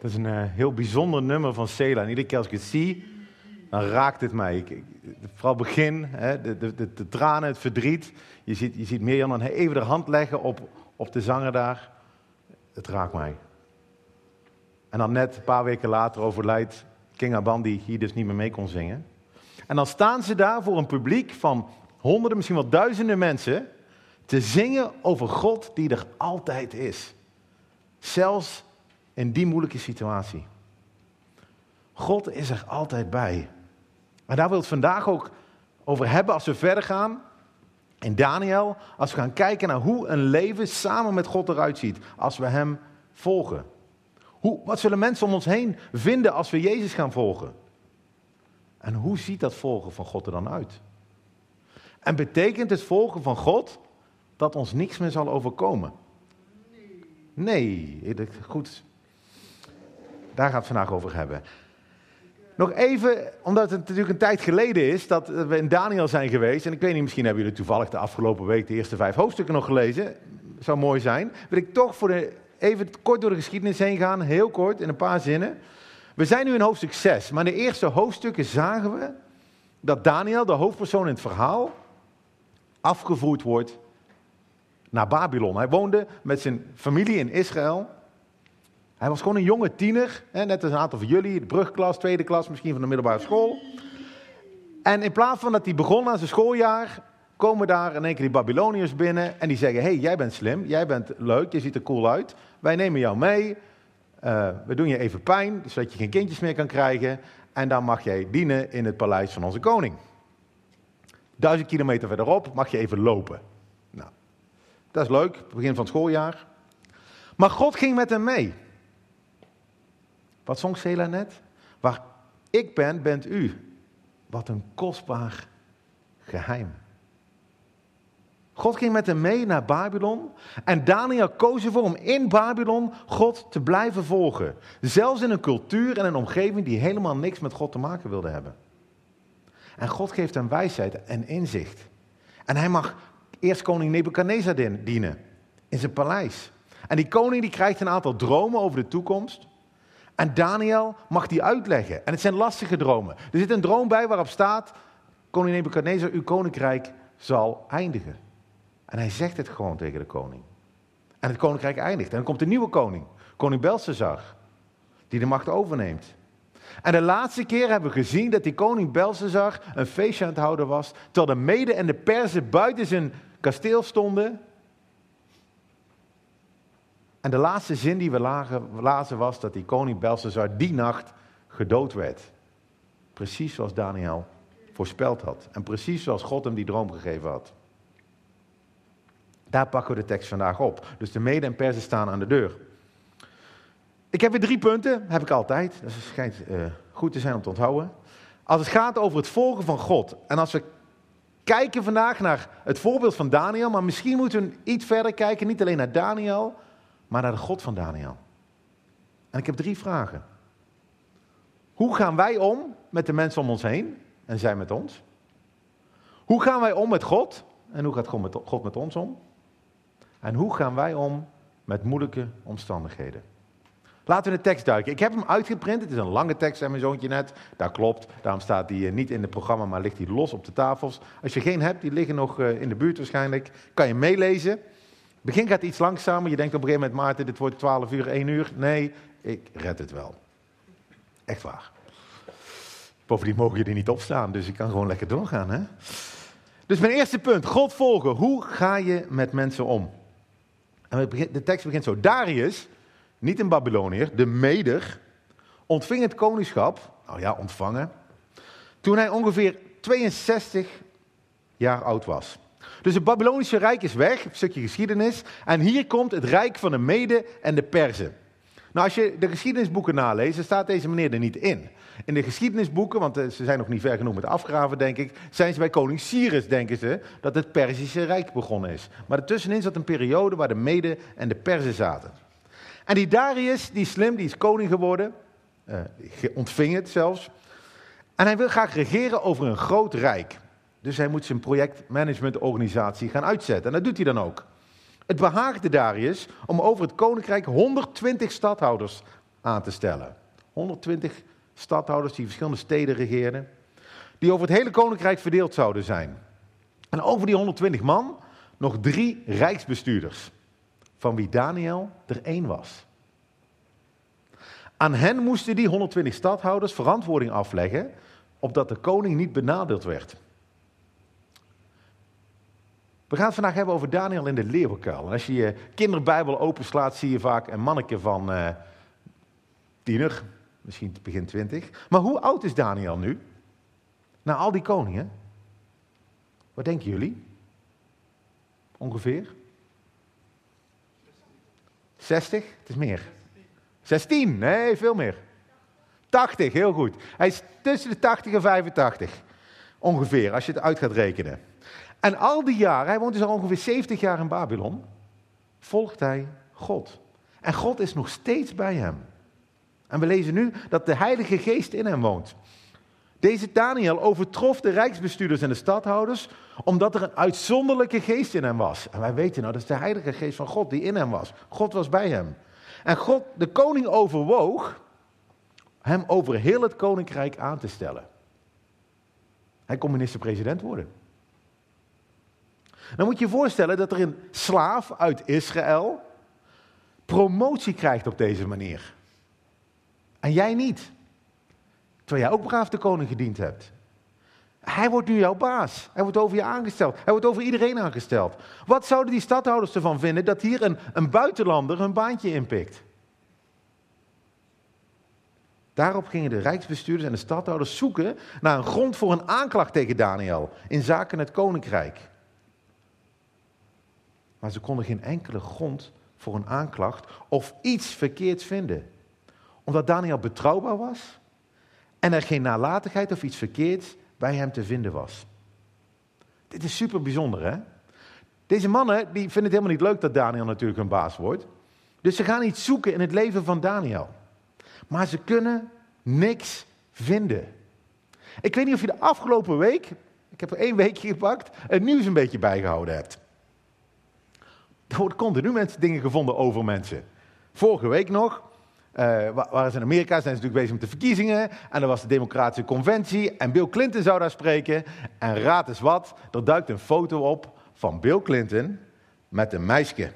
Dat is een eh, heel bijzonder nummer van Sela. En iedere keer als ik het zie, dan raakt het mij. Vooral begin, hè, de, de, de, de, tranen, het verdriet. Je ziet, je ziet Mirjam dan even de hand leggen op, op de zanger daar. Het raakt mij. En dan net een paar weken later overlijdt King Aban, die hier dus niet meer mee kon zingen. En dan staan ze daar voor een publiek van honderden, misschien wel duizenden mensen te zingen over God die er altijd is. Zelfs in die moeilijke situatie. God is er altijd bij. En daar wil het vandaag ook over hebben als we verder gaan. In Daniel, als we gaan kijken naar hoe een leven samen met God eruit ziet. Als we Hem volgen. Hoe, wat zullen mensen om ons heen vinden als we Jezus gaan volgen? En hoe ziet dat volgen van God er dan uit? En betekent het volgen van God dat ons niks meer zal overkomen? Nee, goed. Daar gaan we het vandaag over hebben. Nog even, omdat het natuurlijk een tijd geleden is dat we in Daniel zijn geweest. En ik weet niet, misschien hebben jullie toevallig de afgelopen week de eerste vijf hoofdstukken nog gelezen. Zou mooi zijn. Wil ik toch voor even kort door de geschiedenis heen gaan, heel kort, in een paar zinnen. We zijn nu in hoofdstuk 6, maar in de eerste hoofdstukken zagen we dat Daniel, de hoofdpersoon in het verhaal, afgevoerd wordt naar Babylon. Hij woonde met zijn familie in Israël. Hij was gewoon een jonge tiener, hè, net als een aantal van jullie, de brugklas, tweede klas, misschien van de middelbare school. En in plaats van dat hij begon aan zijn schooljaar, komen daar in één keer die Babyloniërs binnen en die zeggen: hey, jij bent slim, jij bent leuk, je ziet er cool uit. Wij nemen jou mee, uh, we doen je even pijn, zodat je geen kindjes meer kan krijgen. En dan mag jij dienen in het paleis van onze koning. Duizend kilometer verderop mag je even lopen. Nou, dat is leuk, begin van het schooljaar. Maar God ging met hem mee. Wat zong Sela net? Waar ik ben, bent u. Wat een kostbaar geheim. God ging met hem mee naar Babylon. En Daniel koos ervoor om in Babylon God te blijven volgen. Zelfs in een cultuur en een omgeving die helemaal niks met God te maken wilde hebben. En God geeft hem wijsheid en inzicht. En hij mag eerst koning Nebukadnezar dienen in zijn paleis. En die koning die krijgt een aantal dromen over de toekomst. En Daniel mag die uitleggen. En het zijn lastige dromen. Er zit een droom bij waarop staat: Koning Nebukadnezar, uw koninkrijk zal eindigen. En hij zegt het gewoon tegen de koning. En het koninkrijk eindigt. En dan komt een nieuwe koning, koning Belshazzar, die de macht overneemt. En de laatste keer hebben we gezien dat die koning Belshazzar een feestje aan het houden was, terwijl de mede en de persen buiten zijn kasteel stonden. En de laatste zin die we lazen was dat die koning Belshazzar die nacht gedood werd. Precies zoals Daniel voorspeld had. En precies zoals God hem die droom gegeven had. Daar pakken we de tekst vandaag op. Dus de mede en persen staan aan de deur. Ik heb weer drie punten, heb ik altijd. Dat schijnt uh, goed te zijn om te onthouden. Als het gaat over het volgen van God. En als we kijken vandaag naar het voorbeeld van Daniel, maar misschien moeten we iets verder kijken, niet alleen naar Daniel, maar naar de God van Daniel. En ik heb drie vragen. Hoe gaan wij om met de mensen om ons heen en zij met ons? Hoe gaan wij om met God en hoe gaat God met, God met ons om? En hoe gaan wij om met moeilijke omstandigheden? Laten we de tekst duiken. Ik heb hem uitgeprint. Het is een lange tekst, zei mijn zoontje net. Dat klopt. Daarom staat die eh, niet in het programma, maar ligt die los op de tafels. Als je geen hebt, die liggen nog eh, in de buurt waarschijnlijk. Kan je meelezen. Begin gaat iets langzamer. Je denkt op een gegeven moment, Maarten, dit wordt 12 uur, 1 uur. Nee, ik red het wel. Echt waar. Bovendien mogen jullie niet opstaan, dus ik kan gewoon lekker doorgaan. Hè? Dus mijn eerste punt, God volgen. Hoe ga je met mensen om? En de tekst begint zo. Darius, niet een Babyloniër, de Meder, ontving het koningschap, nou ja, ontvangen, toen hij ongeveer 62 jaar oud was. Dus het Babylonische Rijk is weg, een stukje geschiedenis. En hier komt het Rijk van de Mede en de Perzen. Nou, als je de geschiedenisboeken naleest, staat deze meneer er niet in. In de geschiedenisboeken, want eh, ze zijn nog niet ver genoeg met afgraven, denk ik, zijn ze bij koning Cyrus, denken ze, dat het Perzische Rijk begonnen is. Maar ertussenin zat een periode waar de Mede en de Perzen zaten. En die Darius, die slim, die is koning geworden, uh, ontving het zelfs. En hij wil graag regeren over een groot rijk. Dus hij moet zijn projectmanagementorganisatie gaan uitzetten. En dat doet hij dan ook. Het behaagde Darius om over het koninkrijk 120 stadhouders aan te stellen. 120 stadhouders die verschillende steden regeerden, die over het hele koninkrijk verdeeld zouden zijn. En over die 120 man nog drie rijksbestuurders, van wie Daniel er één was. Aan hen moesten die 120 stadhouders verantwoording afleggen, opdat de koning niet benadeeld werd. We gaan het vandaag hebben over Daniel in de leeuwenkuil. En als je je kinderbijbel openslaat, zie je vaak een manneke van uh, tiener, misschien begin twintig. Maar hoe oud is Daniel nu? Na al die koningen? Wat denken jullie? Ongeveer? 60? Het is meer. 16? Nee, veel meer. 80, heel goed. Hij is tussen de 80 en 85. Ongeveer, als je het uit gaat rekenen. En al die jaren, hij woont dus al ongeveer 70 jaar in Babylon, volgt hij God. En God is nog steeds bij hem. En we lezen nu dat de Heilige Geest in hem woont. Deze Daniel overtrof de rijksbestuurders en de stadhouders, omdat er een uitzonderlijke geest in hem was. En wij weten nou, dat is de Heilige Geest van God die in hem was. God was bij hem. En God, de koning overwoog hem over heel het koninkrijk aan te stellen. Hij kon minister-president worden. Dan moet je je voorstellen dat er een slaaf uit Israël promotie krijgt op deze manier. En jij niet. Terwijl jij ook braaf de koning gediend hebt. Hij wordt nu jouw baas. Hij wordt over je aangesteld. Hij wordt over iedereen aangesteld. Wat zouden die stadhouders ervan vinden dat hier een, een buitenlander hun baantje inpikt? Daarop gingen de rijksbestuurders en de stadhouders zoeken naar een grond voor een aanklacht tegen Daniel in zaken het koninkrijk. Maar ze konden geen enkele grond voor een aanklacht of iets verkeerds vinden. Omdat Daniel betrouwbaar was en er geen nalatigheid of iets verkeerds bij hem te vinden was. Dit is super bijzonder, hè? Deze mannen die vinden het helemaal niet leuk dat Daniel natuurlijk hun baas wordt. Dus ze gaan iets zoeken in het leven van Daniel. Maar ze kunnen niks vinden. Ik weet niet of je de afgelopen week, ik heb er één weekje gepakt, het nieuws een beetje bijgehouden hebt. Er worden continu mensen, dingen gevonden over mensen. Vorige week nog, uh, waren ze in Amerika, zijn ze natuurlijk bezig met de verkiezingen. En er was de Democratische Conventie. En Bill Clinton zou daar spreken. En raad eens wat, er duikt een foto op van Bill Clinton met een meisje.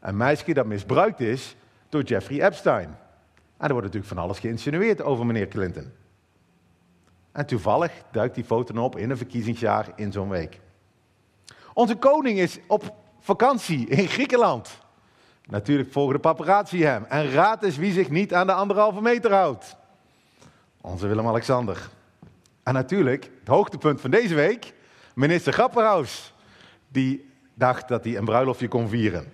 Een meisje dat misbruikt is door Jeffrey Epstein. En er wordt natuurlijk van alles geïnsinueerd over meneer Clinton. En toevallig duikt die foto op in een verkiezingsjaar in zo'n week. Onze koning is op vakantie in Griekenland. Natuurlijk volgen de paparazzi hem. En raad eens wie zich niet aan de anderhalve meter houdt. Onze Willem-Alexander. En natuurlijk, het hoogtepunt van deze week, minister Grapperhaus. Die dacht dat hij een bruiloftje kon vieren.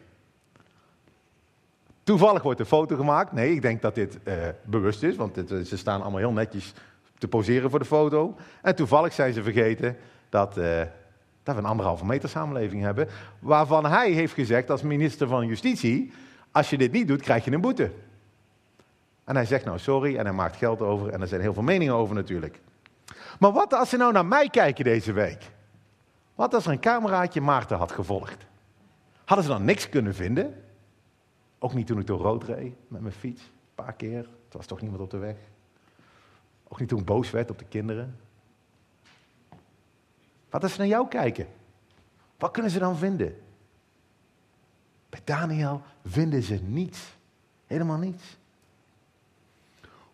Toevallig wordt een foto gemaakt. Nee, ik denk dat dit uh, bewust is, want dit, ze staan allemaal heel netjes te poseren voor de foto. En toevallig zijn ze vergeten dat, uh, dat we een anderhalve meter samenleving hebben. Waarvan hij heeft gezegd als minister van Justitie, als je dit niet doet, krijg je een boete. En hij zegt nou sorry en hij maakt geld over en er zijn heel veel meningen over natuurlijk. Maar wat als ze nou naar mij kijken deze week? Wat als er een cameraatje Maarten had gevolgd? Hadden ze dan niks kunnen vinden? Ook niet toen ik door rood reed met mijn fiets, een paar keer. Er was toch niemand op de weg. Ook niet toen ik boos werd op de kinderen. Wat als ze naar jou kijken? Wat kunnen ze dan vinden? Bij Daniel vinden ze niets. Helemaal niets.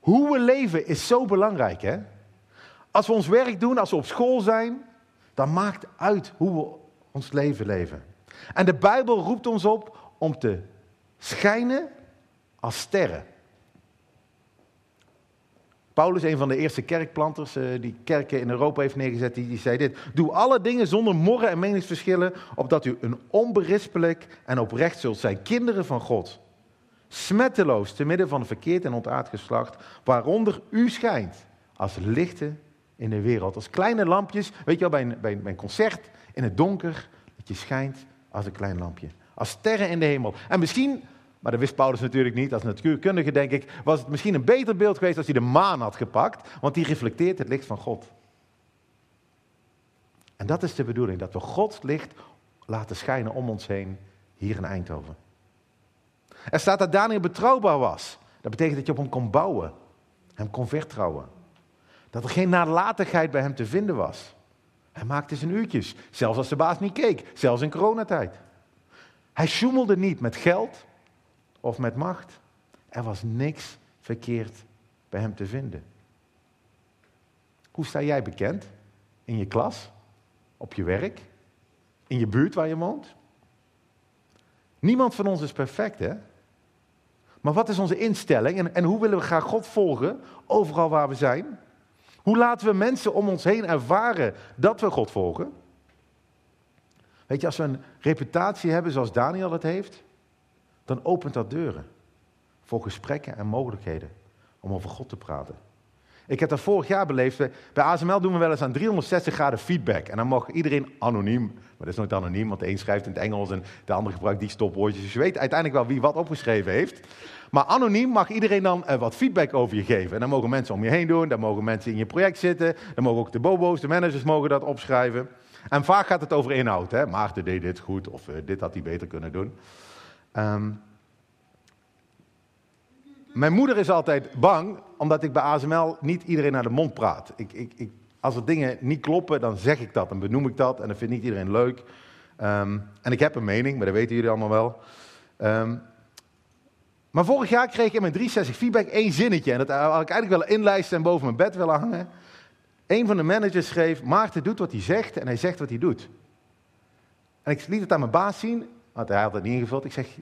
Hoe we leven is zo belangrijk, hè? Als we ons werk doen, als we op school zijn, dan maakt uit hoe we ons leven leven. En de Bijbel roept ons op om te schijnen als sterren. Paulus, een van de eerste kerkplanters uh, die kerken in Europa heeft neergezet, die, die, zei dit. Doe alle dingen zonder morren en meningsverschillen, opdat u een onberispelijk en oprecht zult zijn. Kinderen van God. Smetteloos te midden van een verkeerd en ontaard geslacht, waaronder u schijnt als lichten in de wereld. Als kleine lampjes, weet je wel, bij een, bij een concert in het donker, dat je schijnt als een klein lampje. Als sterren in de hemel. En misschien maar dat wist Paulus natuurlijk niet. Als natuurkundige, denk ik, was het misschien een beter beeld geweest als hij de maan had gepakt. Want die reflecteert het licht van God. En dat is de bedoeling, dat we Gods licht laten schijnen om ons heen hier in Eindhoven. Er staat dat Daniel betrouwbaar was. Dat betekent dat je op hem kon bouwen, hem kon vertrouwen. Dat er geen nalatigheid bij hem te vinden was. Hij maakte zijn uurtjes, zelfs als de baas niet keek, zelfs in coronatijd. Hij sjoemelde niet met geld of met macht. Er was niks verkeerd bij hem te vinden. Hoe sta jij bekend? In je klas? Op je werk? In je buurt waar je woont? Niemand van ons is perfect, hè? Maar wat is onze instelling en, en hoe willen we graag God volgen overal waar we zijn? Hoe laten we mensen om ons heen ervaren dat we God volgen? Weet je, als we een reputatie hebben zoals Daniel het heeft, dan opent dat deuren voor gesprekken en mogelijkheden om over God te praten. Ik heb dat vorig jaar beleefd. Bij ASML doen we wel eens aan 360 graden feedback. En dan mag iedereen anoniem, maar dat is nooit anoniem, want de een schrijft in het Engels en de ander gebruikt die stopwoordjes. Dus je weet uiteindelijk wel wie wat opgeschreven heeft. Maar anoniem mag iedereen dan uh, wat feedback over je geven. En dan mogen mensen om je heen doen, dan mogen mensen in je project zitten, dan mogen ook de bobo's, de managers mogen dat opschrijven. En vaak gaat het over inhoud. Hè? Maarten deed dit goed of uh, dit had hij beter kunnen doen. Um, mijn moeder is altijd bang, omdat ik bij ASML niet iedereen naar de mond praat. Ik, ik, ik, als er dingen niet kloppen, dan zeg ik dat, dan benoem ik dat en dan vindt niet iedereen leuk. Um, en ik heb een mening, maar dat weten jullie allemaal wel. Um, maar vorig jaar kreeg ik in mijn 360 feedback één zinnetje. En dat had ik eigenlijk willen inlijsten en boven mijn bed willen hangen. Een van de managers schreef, Maarten doet wat hij zegt en hij zegt wat hij doet. En ik liet het aan mijn baas zien, want hij had het niet ingevuld. Ik zeg,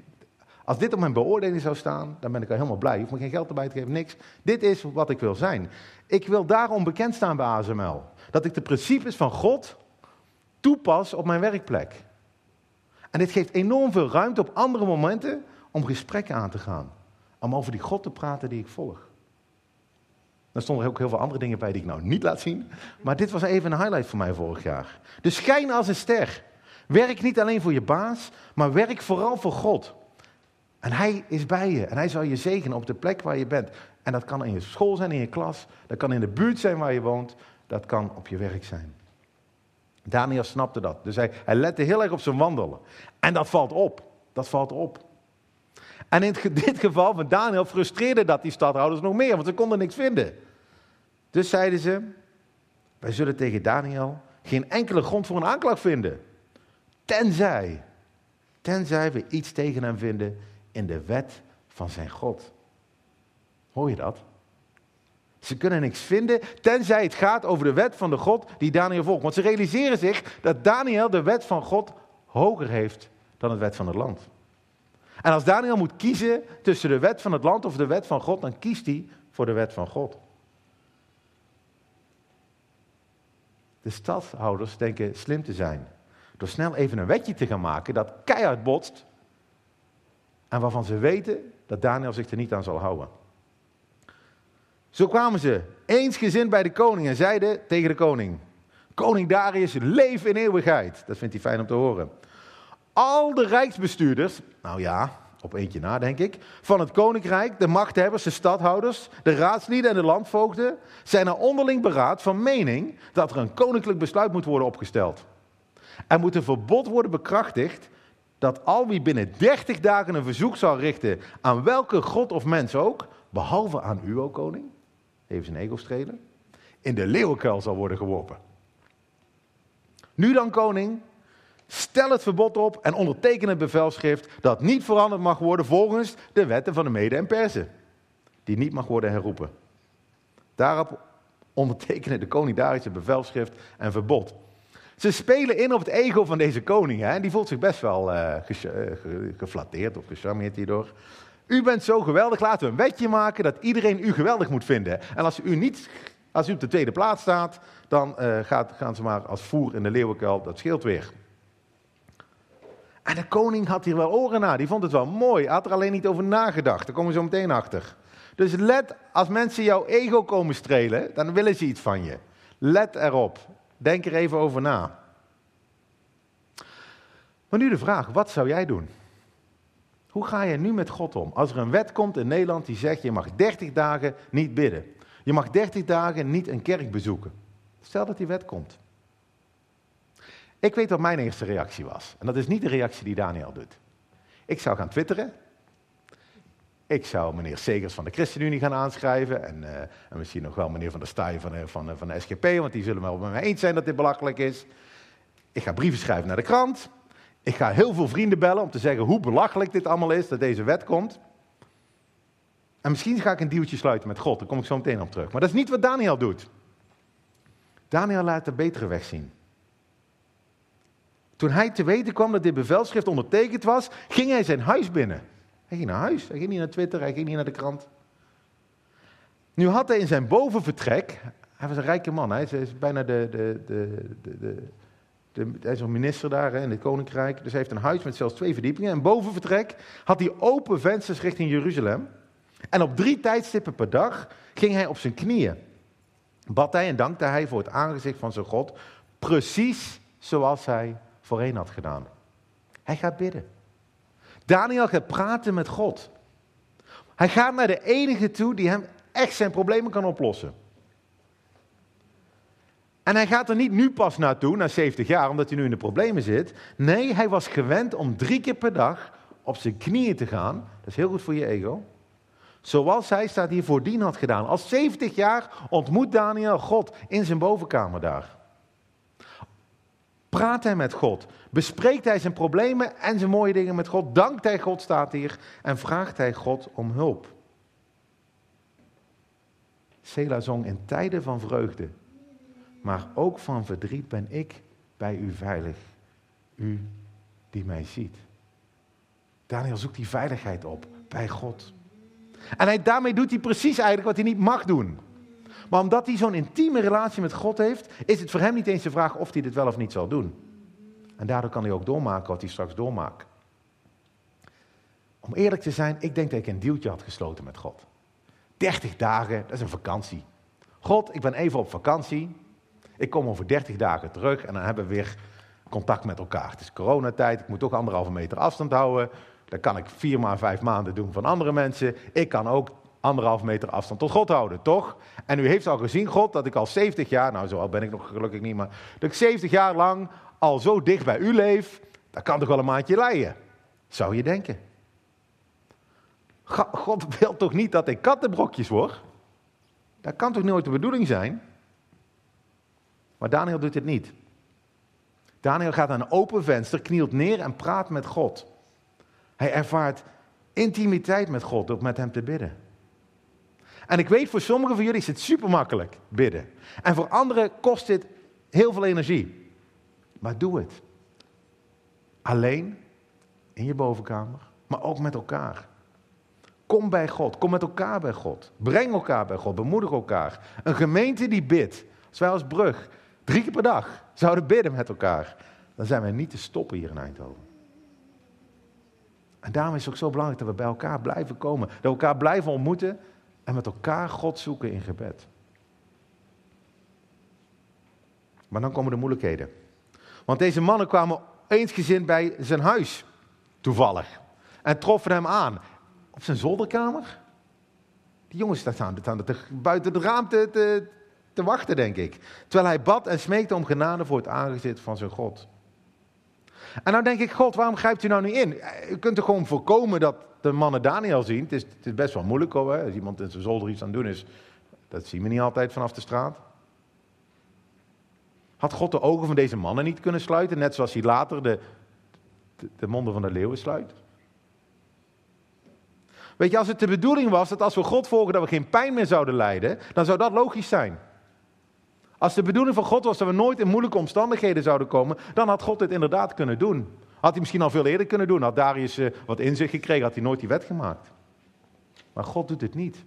als dit op mijn beoordeling zou staan, dan ben ik al helemaal blij. Je hoeft me geen geld erbij te geven, niks. Dit is wat ik wil zijn. Ik wil daarom bekend staan bij ASML. Dat ik de principes van God toepas op mijn werkplek. En dit geeft enorm veel ruimte op andere momenten om gesprekken aan te gaan. Om over die God te praten die ik volg. Er stonden ook heel veel andere dingen bij die ik nou niet laat zien. Maar dit was even een highlight voor mij vorig jaar. Dus schijn als een ster. Werk niet alleen voor je baas, maar werk vooral voor God. En hij is bij je en hij zal je zegenen op de plek waar je bent. En dat kan in je school zijn, in je klas, dat kan in de buurt zijn waar je woont, dat kan op je werk zijn. Daniel snapte dat, dus hij, hij lette heel erg op zijn wandelen. En dat valt op, dat valt op. En in dit geval van Daniel frustreerde dat die stadhouders nog meer, want ze konden niks vinden. Dus zeiden ze, wij zullen tegen Daniel geen enkele grond voor een aanklacht vinden. Tenzij, tenzij we iets tegen hem vinden in de wet van zijn God. Hoor je dat? Ze kunnen niks vinden, tenzij het gaat over de wet van de God die Daniel volgt. Want ze realiseren zich dat Daniel de wet van God hoger heeft dan de wet van het land. En als Daniel moet kiezen tussen de wet van het land of de wet van God, dan kiest hij voor de wet van God. De stadhouders denken slim te zijn. Door snel even een wetje te gaan maken dat keihard botst en waarvan ze weten dat Daniel zich er niet aan zal houden. Zo kwamen ze eensgezind bij de koning en zeiden tegen de koning: Koning Darius, leef in eeuwigheid. Dat vindt hij fijn om te horen. Al de rijksbestuurders, nou ja, op eentje na denk ik, van het koninkrijk, de machthebbers, de stadhouders, de raadslieden en de landvoogden, zijn er onderling beraad van mening dat er een koninklijk besluit moet worden opgesteld. Er moet een verbod worden bekrachtigd dat al wie binnen 30 dagen een verzoek zal richten aan welke god of mens ook, behalve aan u, o koning, even zijn ego strelen, in de leeuwenkuil zal worden geworpen. Nu dan, koning, stel het verbod op en onderteken het bevelschrift dat niet veranderd mag worden volgens de wetten van de Mede en Persen, die niet mag worden herroepen. Daarop ondertekenen de koning het bevelschrift en verbod. Ze spelen in op het ego van deze koning. Hè? Die voelt zich best wel uh, geflatteerd of gecharmeerd hierdoor. U bent zo geweldig, laten we een wetje maken dat iedereen u geweldig moet vinden. En als u, niet, als u op de tweede plaats staat, dan uh, gaat, gaan ze maar als voer in de leeuwenkuil, dat scheelt weer. En de koning had hier wel oren naar, die vond het wel mooi, had er alleen niet over nagedacht. Daar komen we zo meteen achter. Dus let, als mensen jouw ego komen strelen, dan willen ze iets van je. Let erop. Denk er even over na. Maar nu de vraag, wat zou jij doen? Hoe ga je nu met God om? Als er een wet komt in Nederland die zegt, je mag 30 dagen niet bidden. Je mag 30 dagen niet een kerk bezoeken. Stel dat die wet komt. Ik weet wat mijn eerste reactie was. En dat is niet de reactie die Daniel doet. Ik zou gaan twitteren. Ik zou meneer Segers van de ChristenUnie gaan aanschrijven. En, uh, en misschien nog wel meneer Van der Staaij van, van, van de SGP, want die zullen wel met mij eens zijn dat dit belachelijk is. Ik ga brieven schrijven naar de krant. Ik ga heel veel vrienden bellen om te zeggen hoe belachelijk dit allemaal is, dat deze wet komt. En misschien ga ik een dealtje sluiten met God, daar kom ik zo meteen op terug. Maar dat is niet wat Daniel doet. Daniel laat de betere weg zien. Toen hij te weten kwam dat dit bevelschrift ondertekend was, ging hij zijn huis binnen. Hij ging naar huis, hij ging niet naar Twitter, hij ging niet naar de krant. Nu had hij in zijn bovenvertrek, hij was een rijke man, hij is bijna de, de, de, de, hij is een minister daar in het koninkrijk, dus hij heeft een huis met zelfs twee verdiepingen. En bovenvertrek had hij open vensters richting Jeruzalem. En op drie tijdstippen per dag ging hij op zijn knieën. Bad hij en dankte hij voor het aangezicht van zijn God, precies zoals hij voorheen had gedaan. Hij gaat bidden. Daniel gaat praten met God. Hij gaat naar de enige toe die hem echt zijn problemen kan oplossen. En hij gaat er niet nu pas naartoe, na 70 jaar, omdat hij nu in de problemen zit. Nee, hij was gewend om drie keer per dag op zijn knieën te gaan. Dat is heel goed voor je ego. Zoals hij staat hier voordien had gedaan. Als 70 jaar ontmoet Daniel God in zijn bovenkamer daar. Praat hij met God. Bespreekt hij zijn problemen en zijn mooie dingen met God. Dankt hij God, staat hier. En vraagt hij God om hulp. Sela zong in tijden van vreugde. Maar ook van verdriet ben ik bij u veilig. U die mij ziet. Daniel zoekt die veiligheid op bij God. En hij, daarmee doet hij precies eigenlijk wat hij niet mag doen. Maar omdat hij zo'n intieme relatie met God heeft, is het voor hem niet eens de vraag of hij dit wel of niet zal doen. En daardoor kan hij ook doormaken wat hij straks doormaakt. Om eerlijk te zijn, ik denk dat ik een dealtje had gesloten met God. 30 dagen, dat is een vakantie. God, ik ben even op vakantie. Ik kom over 30 dagen terug en dan hebben we weer contact met elkaar. Het is coronatijd, ik moet toch anderhalve meter afstand houden. Dat kan ik vier maar vijf maanden doen van andere mensen. Ik kan ook anderhalf meter afstand tot God houden, toch? En u heeft al gezien, God, dat ik al 70 jaar, nou zo al ben ik nog gelukkig niet, maar dat ik 70 jaar lang al zo dicht bij u leef, dat kan toch wel een maandje leiden, zou je denken. God wil toch niet dat ik kattenbrokjes word? Dat kan toch nooit de bedoeling zijn? Maar Daniel doet het niet. Daniel gaat aan een open venster, knielt neer en praat met God. Hij ervaart intimiteit met God door met hem te bidden. En ik weet, voor sommigen van jullie is het super makkelijk bidden. En voor anderen kost dit heel veel energie. Maar doe het. Alleen, in je bovenkamer, maar ook met elkaar. Kom bij God, kom met elkaar bij God. Breng elkaar bij God, bemoedig elkaar. Een gemeente die bidt, als wij als brug drie keer per dag zouden bidden met elkaar, dan zijn wij niet te stoppen hier in Eindhoven. En daarom is het ook zo belangrijk dat we bij elkaar blijven komen. Dat we elkaar blijven ontmoeten en met elkaar God zoeken in gebed. Maar dan komen de moeilijkheden. Want deze mannen kwamen eensgezind bij zijn huis, toevallig. En troffen hem aan. Op zijn zolderkamer. Die jongens staan buiten het raam te, te, te wachten, denk ik. Terwijl hij bad en smeekte om genade voor het aangezicht van zijn God. En nou denk ik, God, waarom grijpt u nou niet in? U kunt er gewoon voorkomen dat de mannen Daniel zien. Het is, het is best wel moeilijk hoor. Als iemand in zijn zolder iets aan het doen is, dat zien we niet altijd vanaf de straat. Had God de ogen van deze mannen niet kunnen sluiten, net zoals hij later de, de, de monden van de leeuwen sluit? Weet je, als het de bedoeling was dat als we God volgen dat we geen pijn meer zouden lijden, dan zou dat logisch zijn. Als de bedoeling van God was dat we nooit in moeilijke omstandigheden zouden komen, dan had God dit inderdaad kunnen doen. Had hij misschien al veel eerder kunnen doen. Had Darius uh, wat inzicht gekregen, had hij nooit die wet gemaakt. Maar God doet het niet.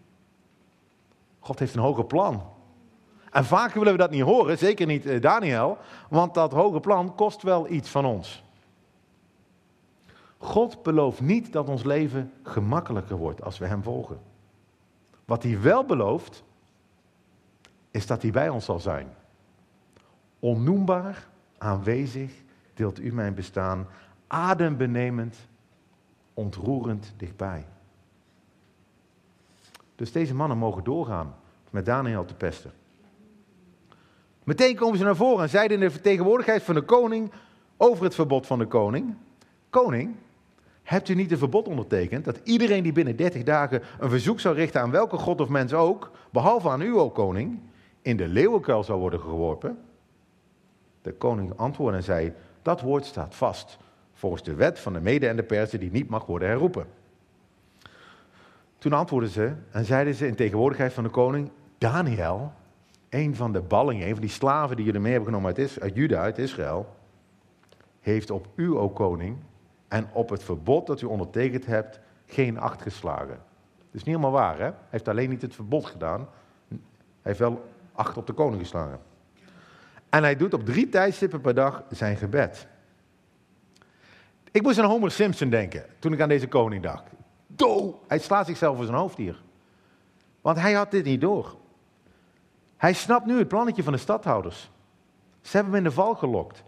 God heeft een hoger plan. En vaak willen we dat niet horen, zeker niet uh, Daniel, want dat hoge plan kost wel iets van ons. God belooft niet dat ons leven gemakkelijker wordt als we Hem volgen. Wat Hij wel belooft, is dat hij bij ons zal zijn. Onnoembaar, aanwezig, deelt u mijn bestaan, adembenemend, ontroerend dichtbij. Dus deze mannen mogen doorgaan met Daniel te pesten. Meteen komen ze naar voren en zeiden in de vertegenwoordigheid van de koning over het verbod van de koning: Koning, Hebt u niet een verbod ondertekend dat iedereen die binnen 30 dagen een verzoek zou richten aan welke god of mens ook, behalve aan u, o koning, in de leeuwenkuil zou worden geworpen? De koning antwoordde en zei: Dat woord staat vast, volgens de wet van de Mede en de Persen die niet mag worden herroepen. Toen antwoordden ze en zeiden ze in tegenwoordigheid van de koning: Daniel, een van de ballingen, een van die slaven die jullie mee hebben genomen uit, uit Juda, uit Israël, heeft op u, o koning, en op het verbod dat u ondertekend hebt, geen acht geslagen. Dat is niet helemaal waar, hè? Hij heeft alleen niet het verbod gedaan. Hij heeft wel acht op de koning geslagen. En hij doet op drie tijdstippen per dag zijn gebed. Ik moest aan Homer Simpson denken toen ik aan deze koning dacht. Do! Hij slaat zichzelf voor zijn hoofd hier. Want hij had dit niet door. Hij snapt nu het plannetje van de stadhouders. Ze hebben hem in de val gelokt.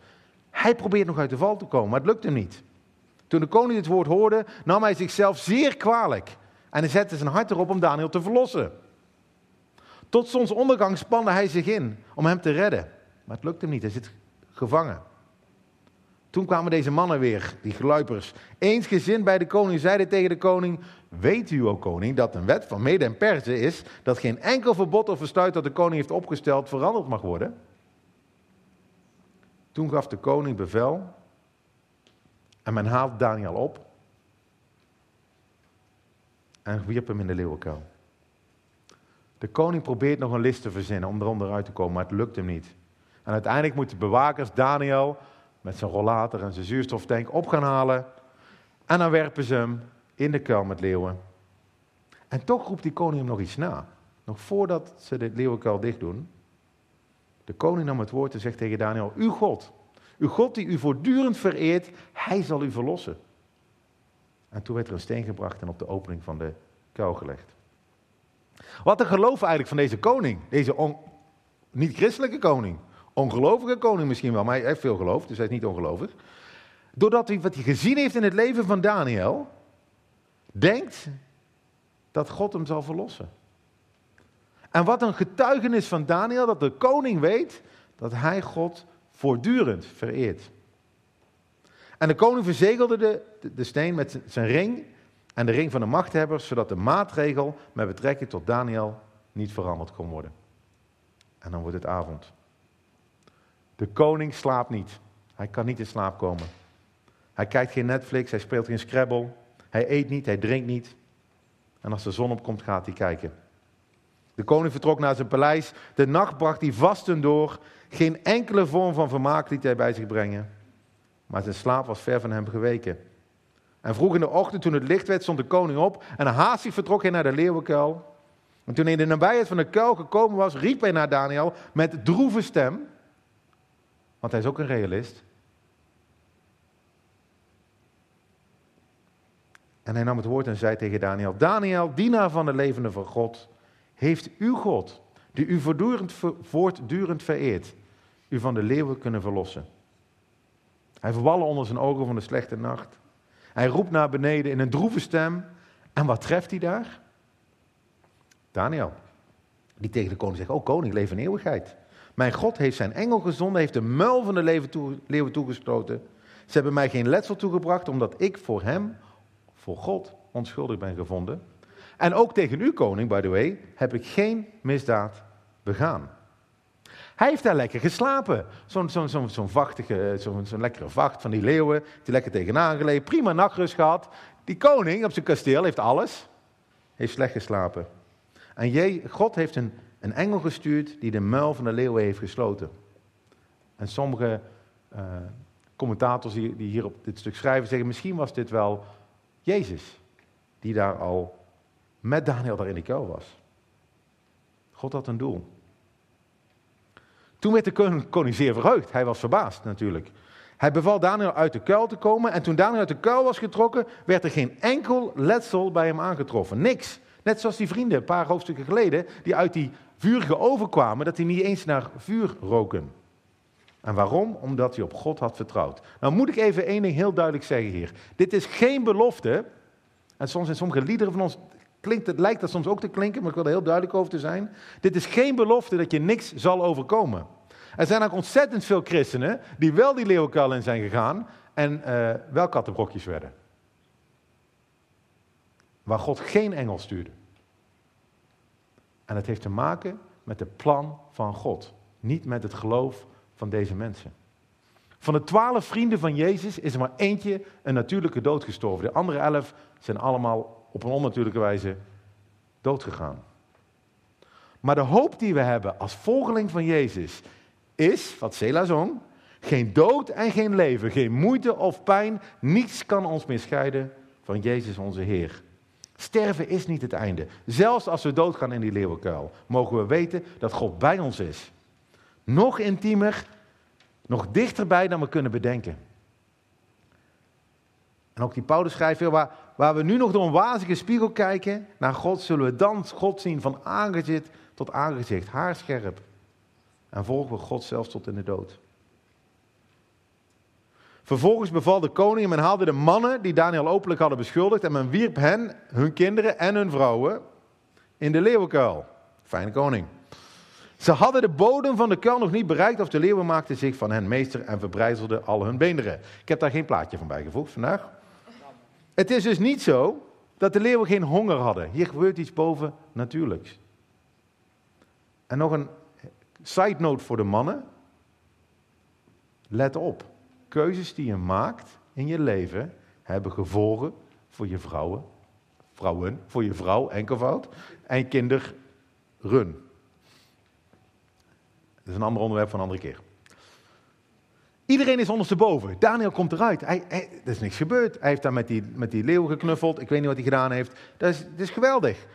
Hij probeert nog uit de val te komen, maar het lukt hem niet. Toen de koning dit woord hoorde, nam hij zichzelf zeer kwalijk. En hij zette zijn hart erop om Daniel te verlossen. Tot zonsondergang spande hij zich in om hem te redden. Maar het lukt hem niet, hij zit gevangen. Toen kwamen deze mannen weer, die gluipers, eensgezind bij de koning, zeiden tegen de koning: Weet u, o koning, dat een wet van Mede en Perzen is dat geen enkel verbod of besluit dat de koning heeft opgesteld veranderd mag worden? Toen gaf de koning bevel en men haalde Daniel op en wierp hem in de leeuwenkuil. De koning probeert nog een list te verzinnen om eronder uit te komen, maar het lukt hem niet. En uiteindelijk moeten bewakers Daniel met zijn rollator en zijn zuurstoftank op gaan halen. En dan werpen ze hem in de kuil met leeuwen. En toch roept die koning hem nog iets na. Nog voordat ze de leeuwenkuil dicht doen. De koning nam het woord en zegt tegen Daniel: Uw God, uw God die u voortdurend vereert, hij zal u verlossen. En toen werd er een steen gebracht en op de opening van de kuil gelegd. Wat een geloof eigenlijk van deze koning, deze niet-christelijke koning. Ongelovige koning misschien wel, maar hij heeft veel geloof, dus hij is niet ongelovig. Doordat hij wat hij gezien heeft in het leven van Daniel, denkt dat God hem zal verlossen. En wat een getuigenis van Daniel, dat de koning weet dat hij God voortdurend vereert. En de koning verzegelde de, de, steen met zijn ring en de ring van de machthebbers, zodat de maatregel met betrekking tot Daniel niet veranderd kon worden. En dan wordt het avond. De koning slaapt niet. Hij kan niet in slaap komen. Hij kijkt geen Netflix, hij speelt geen Scrabble. Hij eet niet, hij drinkt niet. En als de zon opkomt, gaat hij kijken. De koning vertrok naar zijn paleis. De nacht bracht hij vasten door. Geen enkele vorm van vermaak liet hij bij zich brengen. Maar zijn slaap was ver van hem geweken. En vroeg in de ochtend, toen het licht werd, stond de koning op. En haastig vertrok hij naar de leeuwenkuil. En toen hij in de nabijheid van de kuil gekomen was, riep hij naar Daniel met droeve stem. Want hij is ook een realist. En hij nam het woord en zei tegen Daniel: Daniel, dienaar van de levende van God, heeft uw God, die u voortdurend, vereert, u van de leeuwen kunnen verlossen? Hij verwallen onder zijn ogen van de slechte nacht. Hij roept naar beneden in een droeve stem. En wat treft hij daar? Daniel, die tegen de koning zegt: Oh, koning, leef in eeuwigheid. Mijn God heeft zijn engel gezonden, heeft de muil van de leeuwen toegesloten. Ze hebben mij geen letsel toegebracht, omdat ik voor hem, voor God, onschuldig ben gevonden. En ook tegen u, koning, by the way, heb ik geen misdaad begaan. Hij heeft daar lekker geslapen. Zo'n zo'n zo'n zo'n vachtige, zo'n lekkere vacht van die leeuwen, die lekker tegenaan gelegen, prima nachtrust gehad. Die koning op zijn kasteel heeft alles, heeft slecht geslapen. En God heeft een een engel gestuurd die de muil van de leeuwen heeft gesloten. En sommige uh, commentators die, die hier op dit stuk schrijven zeggen, misschien was dit wel Jezus, die daar al met Daniel daar in de kuil was. God had een doel. Toen werd de koning zeer verheugd. Hij was verbaasd natuurlijk. Hij beval Daniel uit de kuil te komen. En toen Daniel uit de kuil was getrokken, werd er geen enkel letsel bij hem aangetroffen. Niks. Net zoals die vrienden een paar hoofdstukken geleden, die uit die vurige overkwamen, dat die niet eens naar vuur roken. En waarom? Omdat hij op God had vertrouwd. Nou moet ik even één ding heel duidelijk zeggen hier. Dit is geen belofte. En soms in sommige liederen van ons klinkt het, lijkt dat soms ook te klinken, maar ik wil er heel duidelijk over te zijn. Dit is geen belofte dat je niks zal overkomen. Er zijn ook ontzettend veel christenen die wel die leeuwenkuil in zijn gegaan en uh, wel kattenbrokjes werden. waar God geen engel stuurde. En het heeft te maken met het plan van God, niet met het geloof van deze mensen. Van de twaalf vrienden van Jezus is er maar eentje een natuurlijke dood gestorven. De andere elf zijn allemaal op een onnatuurlijke wijze doodgegaan. Maar de hoop die we hebben als volgeling van Jezus is, wat Sela zong, geen dood en geen leven, geen moeite of pijn, niets kan ons meer scheiden van Jezus onze Heer. Sterven is niet het einde. Zelfs als we doodgaan in die leeuwenkuil, mogen we weten dat God bij ons is. Nog intiemer, nog dichterbij dan we kunnen bedenken. En ook die Paulus schrijft waar, waar we nu nog door een wazige spiegel kijken naar God, zullen we dan God zien van aangezicht tot aangezicht, haarscherp. En volgen we God zelfs tot in de dood. Vervolgens beval de koning en men haalde de mannen die Daniel openlijk hadden beschuldigd en men wierp hen, hun kinderen en hun vrouwen in de leeuwenkuil. Fijne koning. Ze hadden de bodem van de kuil nog niet bereikt of de leeuwen maakten zich van hen meester en verbrijzelden al hun beenderen. Ik heb daar geen plaatje van bijgevoegd vandaag. Het is dus niet zo dat de leeuwen geen honger hadden. Hier gebeurt iets boven natuurlijks. En nog een side note voor de mannen. Let op. Keuzes die je maakt in je leven hebben gevolgen voor je vrouwen, vrouwen, voor je vrouw, enkelvoud, en kinderen. Dat is een ander onderwerp van een andere keer. Iedereen is ondersteboven. Daniel komt eruit. Hij, hij, er is niks gebeurd. Hij heeft daar met die, met die leeuw geknuffeld. Ik weet niet wat hij gedaan heeft. Dat is, dat is geweldig.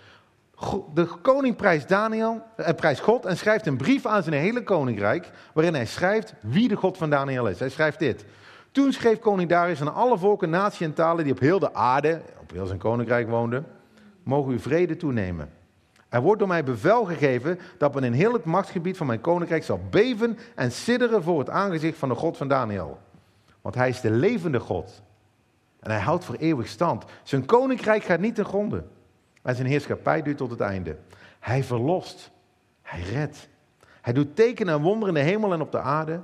De koning prijst Daniel, eh, prijst God en schrijft een brief aan zijn hele koninkrijk, waarin hij schrijft wie de God van Daniel is. Hij schrijft dit. Toen schreef koning Darius aan alle volken, naties en talen die op heel de aarde, op heel zijn koninkrijk woonden, mogen u vrede toenemen. Er wordt door mij bevel gegeven dat men in heel het machtsgebied van mijn koninkrijk zal beven en sidderen voor het aangezicht van de God van Daniel. Want hij is de levende God. En hij houdt voor eeuwig stand. Zijn koninkrijk gaat niet ten gronde. En zijn heerschappij duurt tot het einde. Hij verlost. Hij redt. Hij doet tekenen en wonderen in de hemel en op de aarde.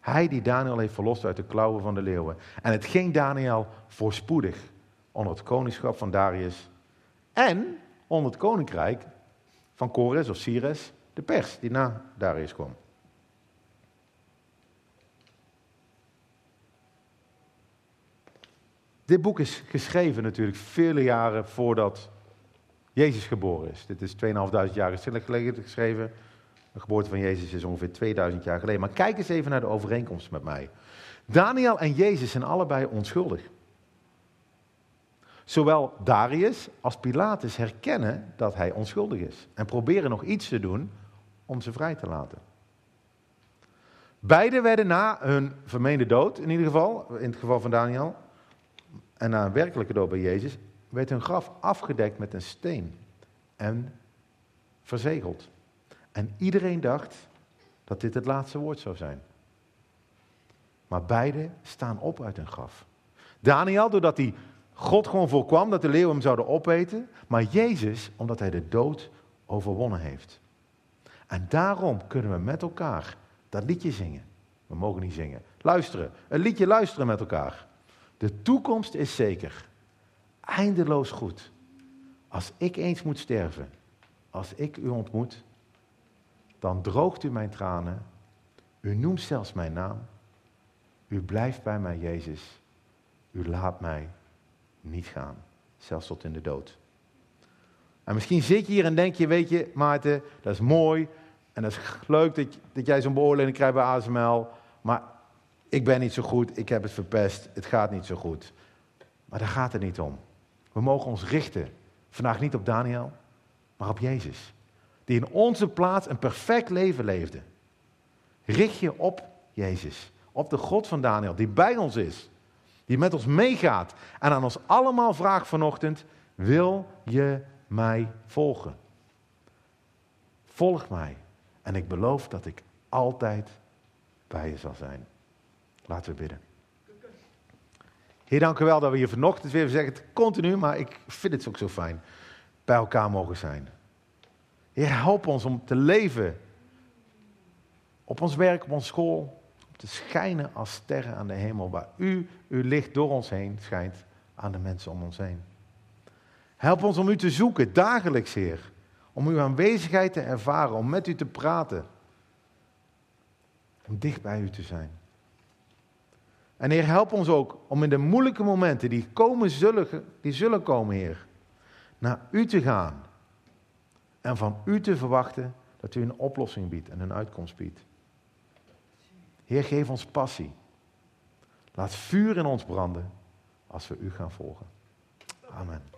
Hij die Daniel heeft verlost uit de klauwen van de leeuwen. En het ging Daniel voorspoedig onder het koningschap van Darius. En onder het koninkrijk van Kores of Cyrus, de pers die na Darius kwam. Dit boek is geschreven natuurlijk vele jaren voordat Jezus geboren is. Dit is 2.500 jaar geleden geschreven. De geboorte van Jezus is ongeveer 2000 jaar geleden. Maar kijk eens even naar de overeenkomst met mij. Daniel en Jezus zijn allebei onschuldig. Zowel Darius als Pilatus herkennen dat hij onschuldig is en proberen nog iets te doen om ze vrij te laten. Beiden werden na hun vermeende dood, in ieder geval, in het geval van Daniel, en na een werkelijke dood bij Jezus, werd hun graf afgedekt met een steen en verzegeld. En iedereen dacht dat dit het laatste woord zou zijn. Maar beide staan op uit hun graf. Daniel, doordat hij God gewoon voorkwam dat de leeuwen hem zouden opeten. Maar Jezus, omdat hij de dood overwonnen heeft. En daarom kunnen we met elkaar dat liedje zingen. We mogen niet zingen. Luisteren. Een liedje luisteren met elkaar. De toekomst is zeker. Eindeloos goed. Als ik eens moet sterven, als ik u ontmoet, dan droogt u mijn tranen. U noemt zelfs mijn naam. U blijft bij mij, Jezus. U laat mij niet gaan, zelfs tot in de dood. En misschien zit je hier en denk je, weet je, Maarten, dat is mooi en dat is leuk dat, dat jij zo'n beoordeling krijgt bij ASML, maar ik ben niet zo goed, ik heb het verpest, het gaat niet zo goed. Maar daar gaat het niet om. We mogen ons richten, vandaag niet op Daniel, maar op Jezus, die in onze plaats een perfect leven leefde. Richt je op Jezus, op de God van Daniel, die bij ons is die met ons meegaat en aan ons allemaal vraagt vanochtend, wil je mij volgen? Volg mij en ik beloof dat ik altijd bij je zal zijn. Laten we bidden. Heer, dank u wel dat we hier vanochtend weer zeggen, het continu, maar ik vind het ook zo fijn, bij elkaar mogen zijn. Heer, help ons om te leven op ons werk, op onze school, te schijnen als sterren aan de hemel, waar u uw licht door ons heen schijnt aan de mensen om ons heen. Help ons om u te zoeken, dagelijks, Heer. Om uw aanwezigheid te ervaren, om met u te praten. Om dicht bij u te zijn. En Heer, help ons ook om in de moeilijke momenten die komen zullen, die zullen komen, Heer, naar u te gaan. En van u te verwachten dat u een oplossing biedt en een uitkomst biedt. Heer, geef ons passie. Laat vuur in ons branden als we u gaan volgen. Amen.